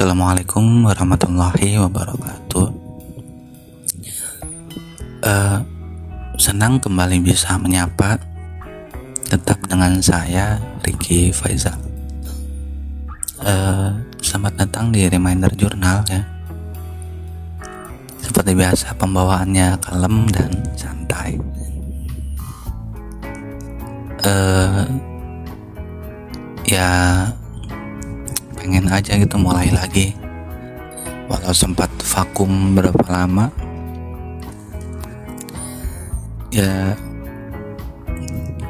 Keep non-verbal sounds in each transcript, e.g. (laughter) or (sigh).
Assalamualaikum warahmatullahi wabarakatuh. Uh, senang kembali bisa menyapa tetap dengan saya Ricky Faizal. Uh, selamat datang di Reminder Journal ya. Seperti biasa pembawaannya kalem dan santai. Uh, ya aja gitu mulai lagi. Walau sempat vakum berapa lama. Ya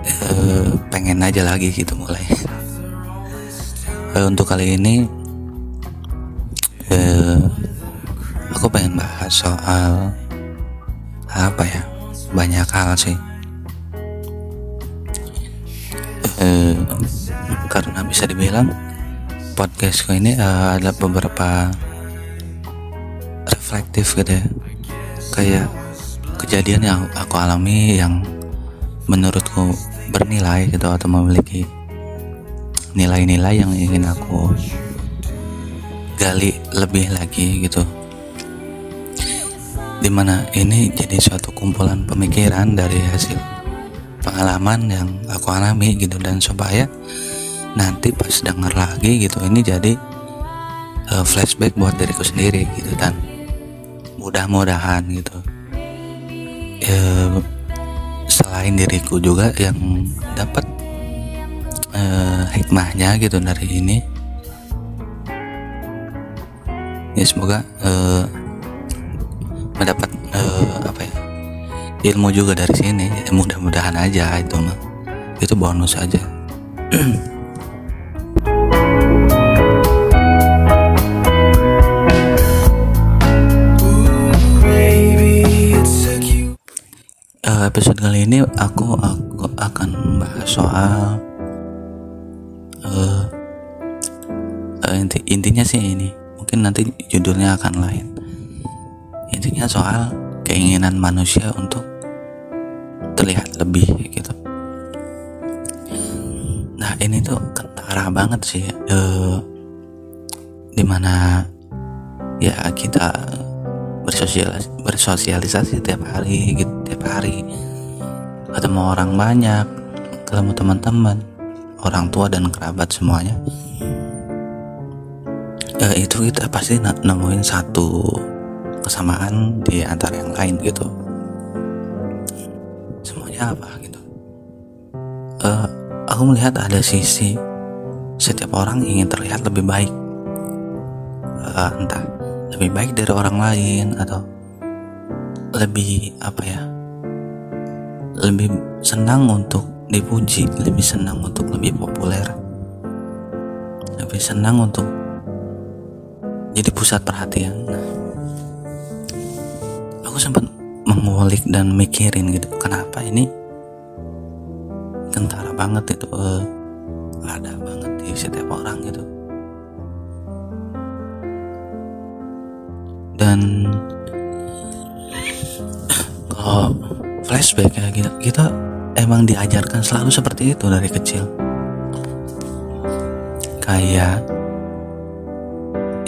eh, pengen aja lagi gitu mulai. Eh, untuk kali ini eh, aku pengen bahas soal apa ya? Banyak hal sih. Eh, karena bisa dibilang podcastku ini uh, ada beberapa reflektif gitu ya. Kayak kejadian yang aku alami yang menurutku bernilai gitu atau memiliki nilai-nilai yang ingin aku gali lebih lagi gitu. Di mana ini jadi suatu kumpulan pemikiran dari hasil pengalaman yang aku alami gitu. Dan supaya nanti pas denger lagi gitu ini jadi uh, flashback buat diriku sendiri gitu dan mudah-mudahan gitu. Uh, selain diriku juga yang dapat uh, hikmahnya gitu dari ini ya semoga uh, mendapat uh, apa ya ilmu juga dari sini mudah-mudahan aja itu mah itu bonus aja (clears throat) episode kali ini aku aku akan membahas soal uh, uh, inti, intinya sih ini. Mungkin nanti judulnya akan lain. Intinya soal keinginan manusia untuk terlihat lebih gitu. Nah ini tuh kentara banget sih uh, di mana ya kita bersosialisasi, bersosialisasi tiap hari gitu tiap hari. Ketemu orang banyak ketemu teman-teman orang tua dan kerabat semuanya. Ya, itu kita pasti nemuin satu kesamaan di antara yang lain gitu. Semuanya apa gitu. Uh, aku melihat ada sisi setiap orang ingin terlihat lebih baik. Uh, entah lebih baik dari orang lain atau lebih apa ya lebih senang untuk dipuji lebih senang untuk lebih populer lebih senang untuk jadi pusat perhatian. Nah, aku sempat mengulik dan mikirin gitu kenapa ini kentara banget itu uh, ada banget di setiap orang gitu dan kalau flashback ya kita, kita emang diajarkan selalu seperti itu dari kecil. Kayak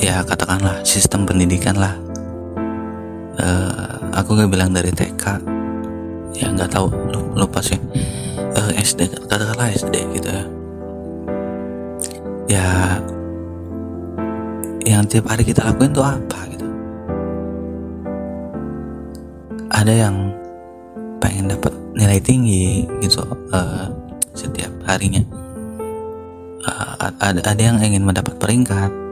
ya katakanlah sistem pendidikan lah. Uh, aku gak bilang dari TK ya nggak tahu lupa sih. Uh, eh, SD katakanlah SD gitu ya. Ya yang tiap hari kita lakuin tuh apa ada yang pengen dapat nilai tinggi gitu uh, setiap harinya. Uh, ada ada yang ingin mendapat peringkat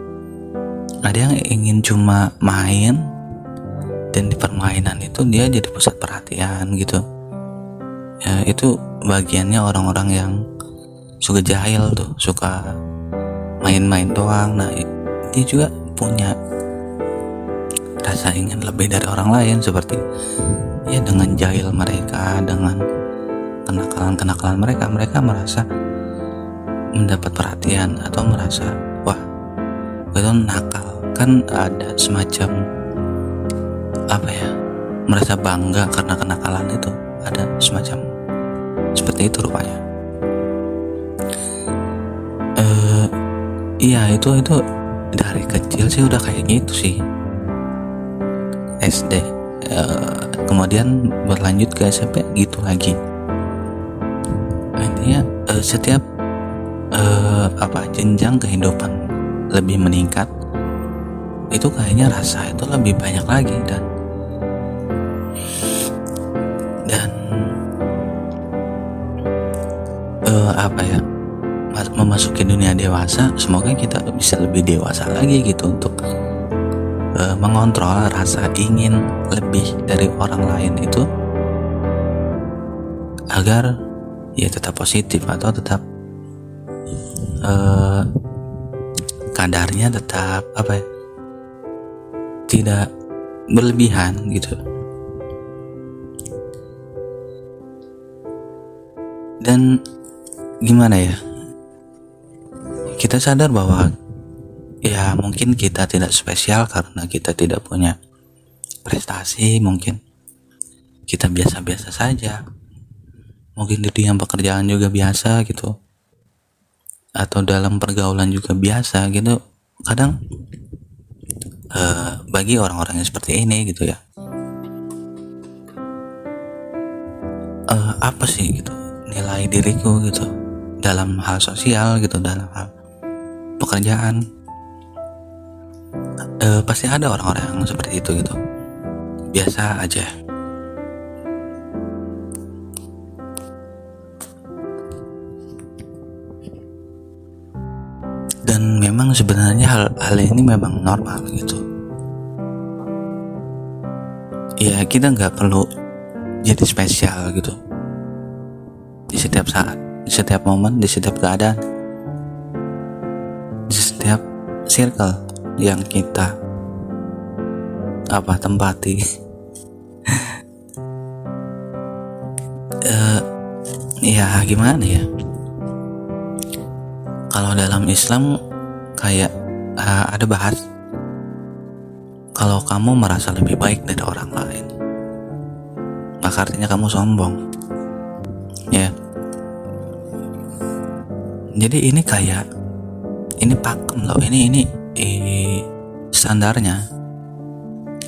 ada yang ingin cuma main dan di permainan itu dia jadi pusat perhatian gitu. Ya itu bagiannya orang-orang yang suka jahil tuh suka main-main doang. Nah dia juga punya rasa ingin lebih dari orang lain seperti ya dengan jahil mereka dengan kenakalan-kenakalan mereka mereka merasa mendapat perhatian atau merasa wah itu nakal. Kan ada semacam apa ya merasa bangga karena kenakalan itu. Ada semacam seperti itu rupanya. Uh, iya itu itu dari kecil sih udah kayak gitu sih SD. Uh, kemudian berlanjut ke SMP gitu lagi. Intinya uh, setiap uh, apa jenjang kehidupan lebih meningkat itu kayaknya rasa itu lebih banyak lagi dan dan uh, apa ya memasuki dunia dewasa semoga kita bisa lebih dewasa lagi gitu untuk uh, mengontrol rasa ingin lebih dari orang lain itu agar ya tetap positif atau tetap uh, kadarnya tetap apa ya tidak berlebihan gitu. Dan gimana ya kita sadar bahwa ya mungkin kita tidak spesial karena kita tidak punya prestasi mungkin kita biasa-biasa saja. Mungkin di yang pekerjaan juga biasa gitu. Atau dalam pergaulan juga biasa gitu. Kadang uh, bagi orang-orang yang seperti ini gitu ya. Uh, apa sih gitu nilai diriku gitu dalam hal sosial gitu dalam hal pekerjaan uh, pasti ada orang-orang seperti itu gitu. Biasa aja. Dan memang sebenarnya hal hal ini memang normal gitu. Ya kita nggak perlu jadi spesial gitu. Di setiap saat di setiap momen di setiap keadaan. Di setiap circle yang kita apa tempati. Uh, ya gimana ya? Kalau dalam Islam kayak uh, ada bahas kalau kamu merasa lebih baik dari orang lain. Maka artinya kamu sombong. Ya. Jadi ini kayak ini pakem loh. Ini ini eh, standarnya.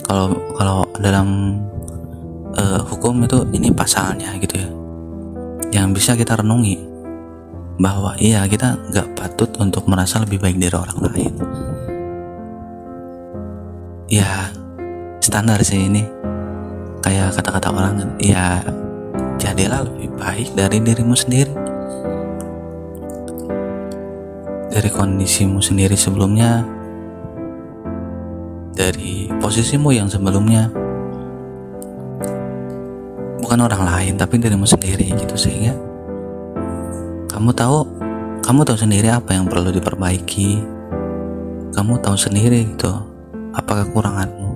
Kalau kalau dalam uh, hukum itu ini pasalnya gitu ya. Yang bisa kita renungi bahwa iya kita nggak patut untuk merasa lebih baik dari orang lain. Ya standar sih ini. Kayak kata-kata orang kan ya jadilah lebih baik dari dirimu sendiri. Dari kondisimu sendiri sebelumnya dari posisimu yang sebelumnya. Bukan orang lain tapi dirimu sendiri gitu sehingga kamu tahu kamu tahu sendiri apa yang perlu diperbaiki. Kamu tahu sendiri gitu apa kekuranganmu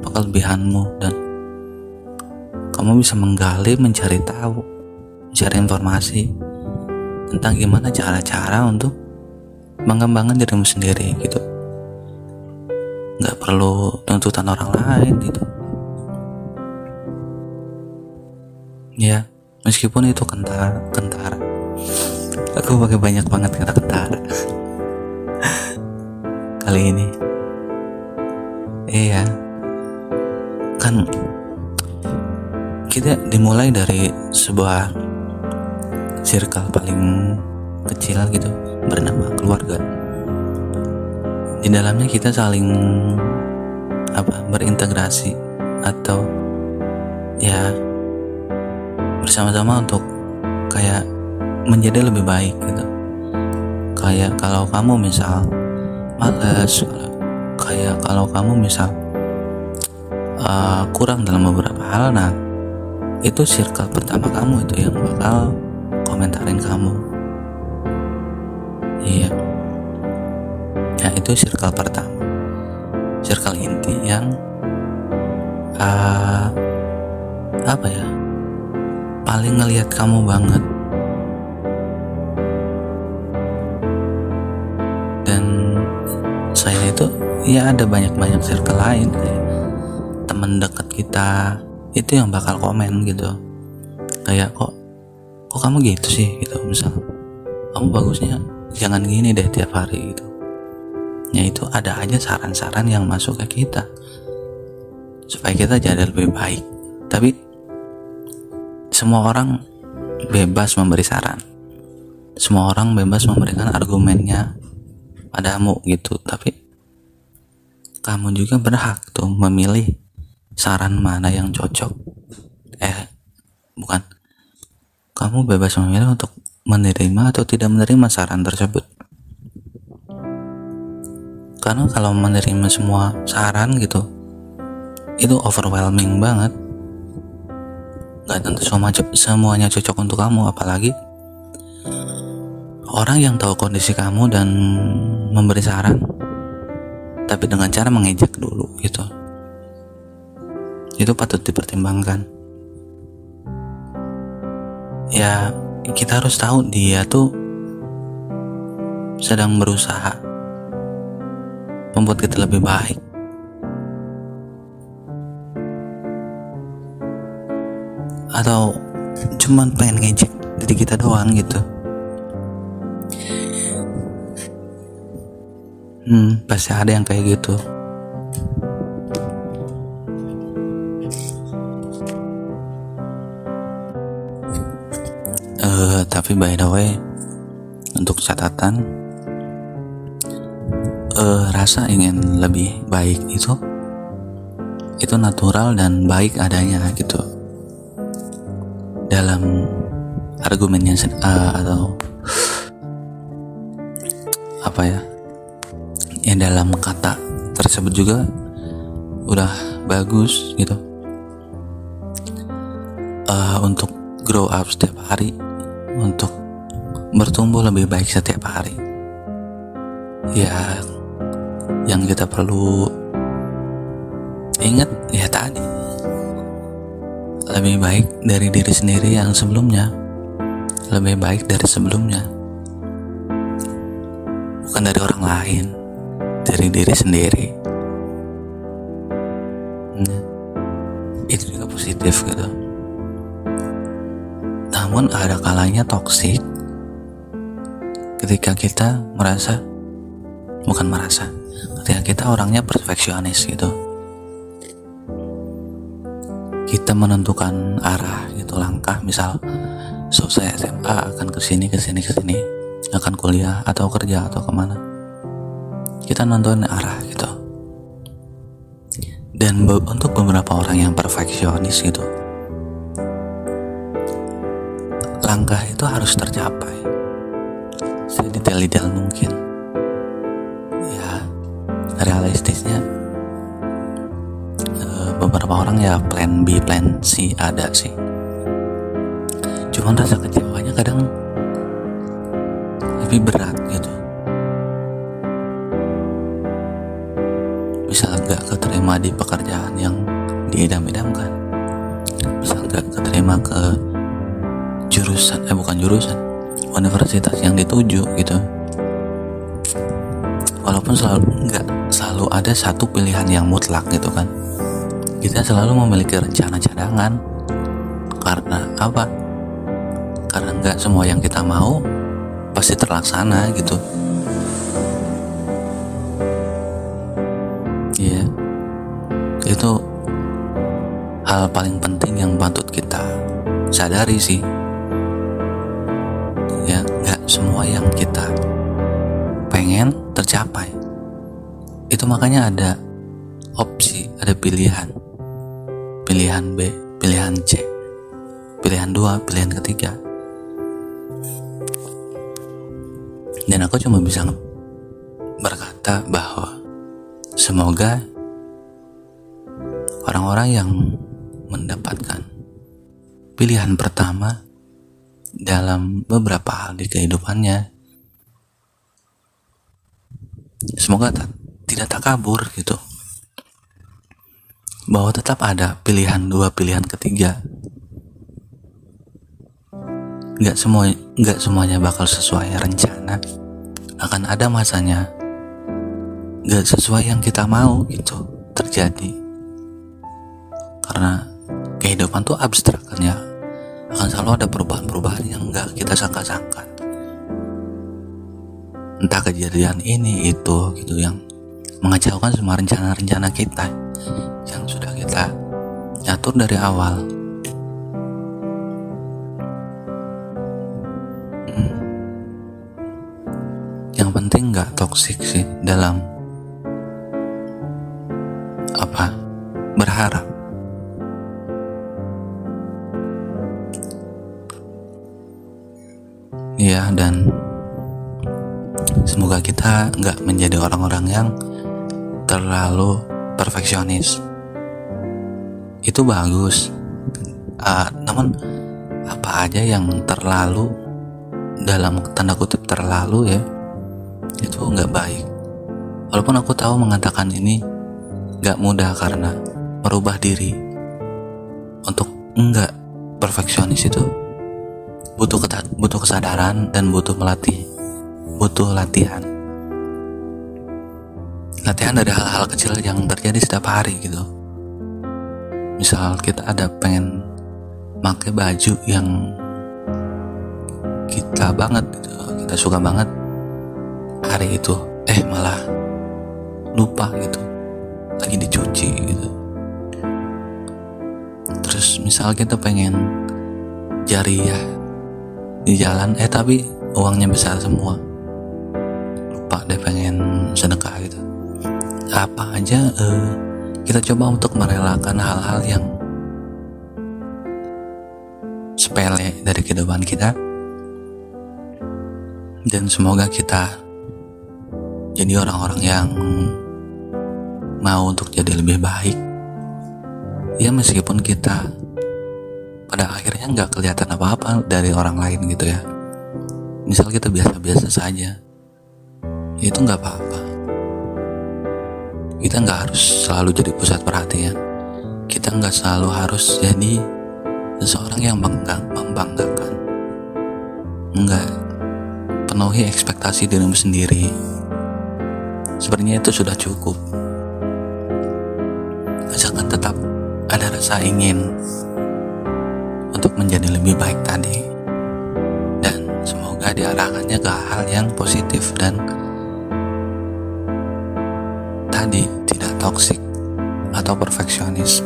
apa kelebihanmu dan kamu bisa menggali mencari tahu mencari informasi tentang gimana cara-cara untuk mengembangkan dirimu sendiri gitu nggak perlu tuntutan orang lain gitu. Ya meskipun itu kentara kentara aku pakai banyak banget kata kentara (laughs) kali ini. Iya. Kan kita dimulai dari sebuah circle paling kecil gitu bernama keluarga di dalamnya kita saling apa berintegrasi atau ya bersama-sama untuk kayak menjadi lebih baik gitu. Kayak kalau kamu misal males kayak kalau kamu misal uh, kurang dalam beberapa hal nah itu circle pertama kamu itu yang bakal komentarin kamu. Iya. ya itu circle pertama. Circle inti yang uh, apa ya paling ngelihat kamu banget. Itu ya ada banyak-banyak circle lain kayak temen dekat kita itu yang bakal komen gitu. Kayak kok kok kamu gitu sih? Gitu misal. Kamu bagusnya jangan gini deh tiap hari gitu yaitu ada aja saran-saran yang masuk ke kita. Supaya kita jadi lebih baik. Tapi semua orang bebas memberi saran. Semua orang bebas memberikan argumennya padamu gitu. Tapi kamu juga berhak tuh memilih saran mana yang cocok. Eh bukan. Kamu bebas memilih untuk menerima atau tidak menerima saran tersebut karena kalau menerima semua saran gitu itu overwhelming banget. Gak tentu semua semuanya cocok untuk kamu apalagi orang yang tahu kondisi kamu dan memberi saran tapi dengan cara mengejek dulu gitu. Itu patut dipertimbangkan. Ya kita harus tahu dia tuh sedang berusaha membuat kita lebih baik. Atau cuman pengen ngejek diri kita doang gitu. Hmm pasti ada yang kayak gitu. Uh, tapi by the way untuk catatan uh, rasa ingin lebih baik itu itu natural dan baik adanya gitu. Dalam argumennya uh, atau apa ya ya dalam kata tersebut juga udah bagus gitu. Uh, untuk grow up setiap hari untuk bertumbuh lebih baik setiap hari. Ya yang kita perlu ingat ya tadi lebih baik dari diri sendiri yang sebelumnya, lebih baik dari sebelumnya, bukan dari orang lain, dari diri sendiri. Nah, itu juga positif gitu. Namun ada kalanya toksik ketika kita merasa bukan merasa ketika kita orangnya perfeksionis gitu. Kita menentukan arah gitu langkah. Misal selesai SMA akan ke sini ke sini ke sini. Akan kuliah atau kerja atau ke mana. Kita nonton arah gitu. Dan be untuk beberapa orang yang perfeksionis gitu langkah itu harus tercapai. Sedetail-detail mungkin. ya realistisnya beberapa orang ya plan B plan C ada sih. Cuman rasa kecewanya kadang lebih berat gitu. Bisa gak keterima di pekerjaan yang diidam-idamkan? Bisa gak keterima ke jurusan eh bukan jurusan universitas yang dituju gitu walaupun selalu nggak selalu ada satu pilihan yang mutlak gitu kan. Kita selalu memiliki rencana cadangan. Karena apa? Karena nggak semua yang kita mau pasti terlaksana gitu. Ya yeah. itu hal paling penting yang patut kita sadari sih tercapai. Itu makanya ada opsi ada pilihan. Pilihan B, pilihan C, pilihan dua, pilihan ketiga. Dan aku cuma bisa berkata bahwa semoga orang-orang yang mendapatkan pilihan pertama dalam beberapa hal di kehidupannya semoga tak, tidak takabur gitu. Bahwa tetap ada pilihan dua pilihan ketiga. Nggak semua nggak semuanya bakal sesuai rencana. Akan ada masanya nggak sesuai yang kita mau gitu terjadi. Karena kehidupan tuh abstrak kan ya. Akan selalu ada perubahan-perubahan yang nggak kita sangka-sangka entah kejadian ini itu gitu yang mengacaukan semua rencana-rencana kita yang sudah kita atur dari awal hmm. yang penting nggak toksik sih dalam apa berharap ya dan semoga kita nggak menjadi orang-orang yang terlalu perfeksionis. Itu bagus. Uh, namun apa aja yang terlalu dalam tanda kutip terlalu ya itu nggak baik. Walaupun aku tahu mengatakan ini nggak mudah karena merubah diri. Untuk enggak perfeksionis itu butuh butuh kesadaran dan butuh melatih butuh latihan. Latihan dari hal-hal kecil yang terjadi setiap hari gitu. Misal kita ada pengen pakai baju yang kita banget gitu kita suka banget. Hari itu eh malah lupa gitu. Lagi dicuci gitu. Terus misal kita pengen jari ya di jalan eh tapi uangnya besar semua sedekah gitu apa aja uh, kita coba untuk merelakan hal-hal yang sepele dari kehidupan kita. Dan semoga kita jadi orang-orang yang mau untuk jadi lebih baik. Ya meskipun kita pada akhirnya nggak kelihatan apa-apa dari orang lain gitu ya. Misal kita biasa-biasa saja itu nggak apa-apa kita nggak harus selalu jadi pusat perhatian. Kita nggak selalu harus jadi seseorang yang bangga, membanggakan. Nggak penuhi ekspektasi dirimu sendiri. Sebenarnya itu sudah cukup. Asalkan tetap ada rasa ingin untuk menjadi lebih baik tadi. Dan semoga diarahkannya ke hal yang positif dan tadi tidak toksik atau perfeksionis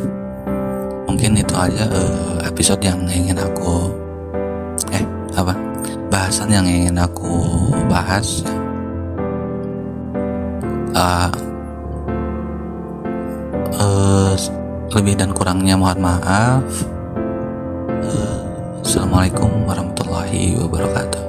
mungkin itu aja uh, episode yang ingin aku eh apa? Bahasan yang ingin aku bahas. Uh, uh, lebih dan kurangnya mohon maaf. Uh, assalamualaikum warahmatullahi wabarakatuh